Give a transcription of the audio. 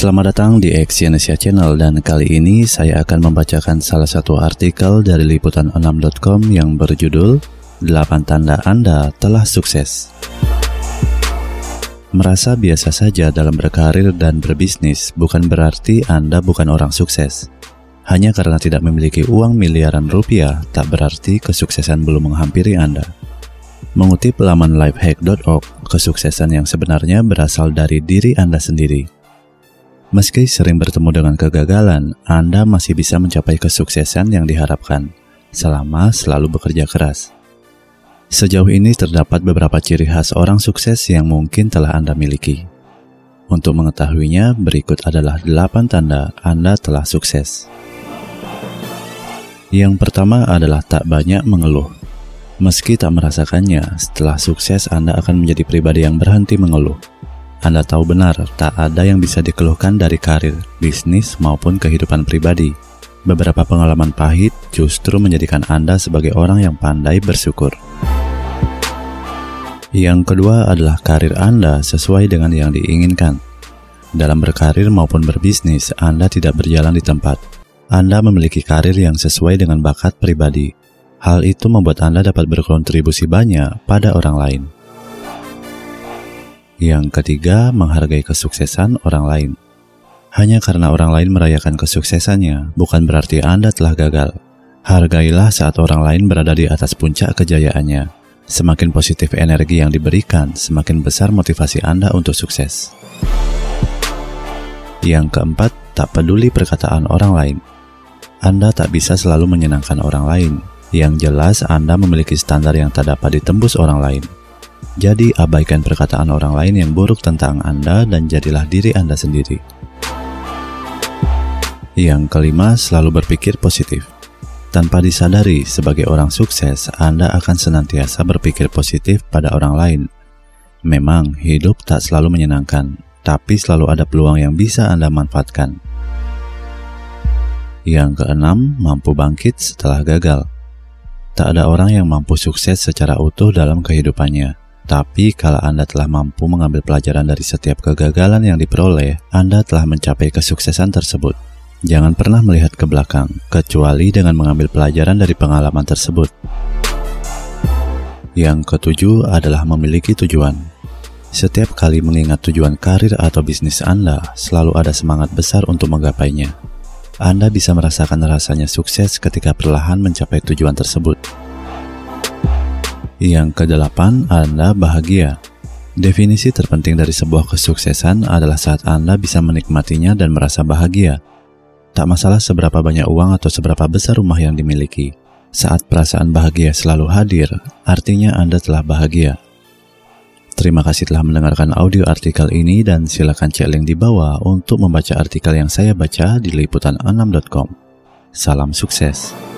Selamat datang di Exyonesia Channel dan kali ini saya akan membacakan salah satu artikel dari liputan6.com yang berjudul 8 tanda Anda telah sukses. Merasa biasa saja dalam berkarir dan berbisnis bukan berarti Anda bukan orang sukses. Hanya karena tidak memiliki uang miliaran rupiah tak berarti kesuksesan belum menghampiri Anda. Mengutip laman lifehack.org, kesuksesan yang sebenarnya berasal dari diri Anda sendiri Meski sering bertemu dengan kegagalan, Anda masih bisa mencapai kesuksesan yang diharapkan selama selalu bekerja keras. Sejauh ini terdapat beberapa ciri khas orang sukses yang mungkin telah Anda miliki. Untuk mengetahuinya, berikut adalah 8 tanda Anda telah sukses. Yang pertama adalah tak banyak mengeluh. Meski tak merasakannya, setelah sukses Anda akan menjadi pribadi yang berhenti mengeluh. Anda tahu benar, tak ada yang bisa dikeluhkan dari karir, bisnis, maupun kehidupan pribadi. Beberapa pengalaman pahit justru menjadikan Anda sebagai orang yang pandai bersyukur. Yang kedua adalah karir Anda sesuai dengan yang diinginkan. Dalam berkarir maupun berbisnis, Anda tidak berjalan di tempat. Anda memiliki karir yang sesuai dengan bakat pribadi. Hal itu membuat Anda dapat berkontribusi banyak pada orang lain. Yang ketiga, menghargai kesuksesan orang lain. Hanya karena orang lain merayakan kesuksesannya, bukan berarti Anda telah gagal. Hargailah saat orang lain berada di atas puncak kejayaannya. Semakin positif energi yang diberikan, semakin besar motivasi Anda untuk sukses. Yang keempat, tak peduli perkataan orang lain. Anda tak bisa selalu menyenangkan orang lain. Yang jelas, Anda memiliki standar yang tak dapat ditembus orang lain. Jadi abaikan perkataan orang lain yang buruk tentang Anda dan jadilah diri Anda sendiri. Yang kelima, selalu berpikir positif. Tanpa disadari, sebagai orang sukses, Anda akan senantiasa berpikir positif pada orang lain. Memang, hidup tak selalu menyenangkan, tapi selalu ada peluang yang bisa Anda manfaatkan. Yang keenam, mampu bangkit setelah gagal. Tak ada orang yang mampu sukses secara utuh dalam kehidupannya. Tapi kalau Anda telah mampu mengambil pelajaran dari setiap kegagalan yang diperoleh, Anda telah mencapai kesuksesan tersebut. Jangan pernah melihat ke belakang, kecuali dengan mengambil pelajaran dari pengalaman tersebut. Yang ketujuh adalah memiliki tujuan. Setiap kali mengingat tujuan karir atau bisnis Anda, selalu ada semangat besar untuk menggapainya. Anda bisa merasakan rasanya sukses ketika perlahan mencapai tujuan tersebut. Yang kedelapan, Anda bahagia. Definisi terpenting dari sebuah kesuksesan adalah saat Anda bisa menikmatinya dan merasa bahagia. Tak masalah seberapa banyak uang atau seberapa besar rumah yang dimiliki. Saat perasaan bahagia selalu hadir, artinya Anda telah bahagia. Terima kasih telah mendengarkan audio artikel ini dan silakan cek link di bawah untuk membaca artikel yang saya baca di liputan6.com. Salam sukses.